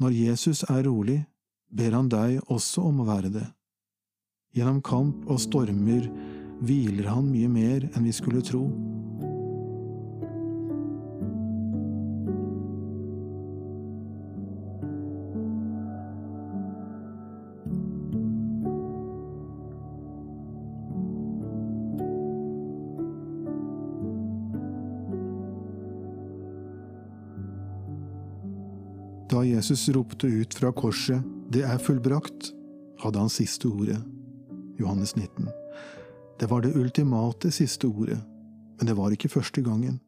Når Jesus er rolig, ber han deg også om å være det. Gjennom kamp og stormer hviler han mye mer enn vi skulle tro. Da Jesus ropte ut fra korset, det er fullbrakt, hadde han siste ordet. Johannes 19. Det var det ultimate siste ordet, men det var ikke første gangen.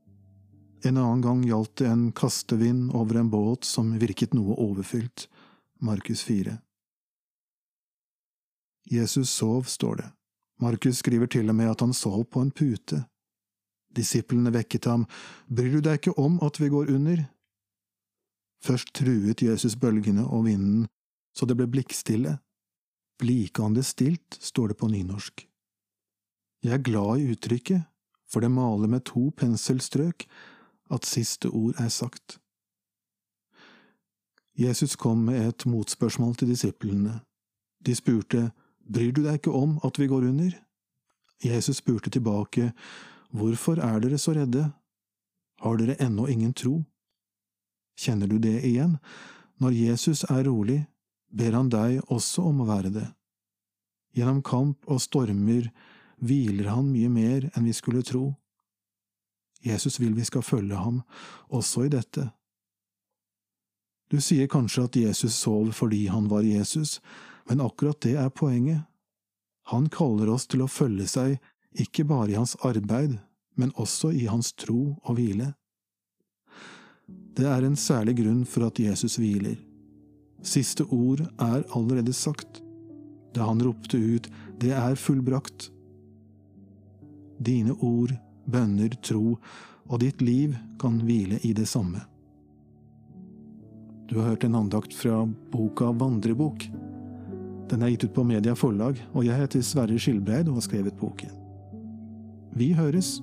En annen gang gjaldt det en kastevind over en båt som virket noe overfylt. Markus 4. Jesus sov, står det. Markus skriver til og med at han sov på en pute. Disiplene vekket ham, bryr du deg ikke om at vi går under? Først truet Jesus bølgene og vinden, så det ble blikkstille. Blikande stilt, står det på nynorsk. Jeg er glad i uttrykket, for det maler med to penselstrøk at siste ord er sagt. Jesus kom med et motspørsmål til disiplene. De spurte, Bryr du deg ikke om at vi går under? Jesus spurte tilbake, Hvorfor er dere så redde? Har dere ennå ingen tro? Kjenner du det igjen? Når Jesus er rolig, ber han deg også om å være det. Gjennom kamp og stormer hviler han mye mer enn vi skulle tro. Jesus vil vi skal følge ham, også i dette. Du sier kanskje at Jesus sov fordi han var Jesus, men akkurat det er poenget. Han kaller oss til å følge seg ikke bare i hans arbeid, men også i hans tro og hvile. Det er en særlig grunn for at Jesus hviler. Siste ord er allerede sagt, da han ropte ut Det er fullbrakt. Dine ord, bønner, tro og ditt liv kan hvile i det samme. Du har hørt en andakt fra boka Vandrebok. Den er gitt ut på Media Forlag, og jeg heter Sverre Skilbreid og har skrevet boken. Vi høres!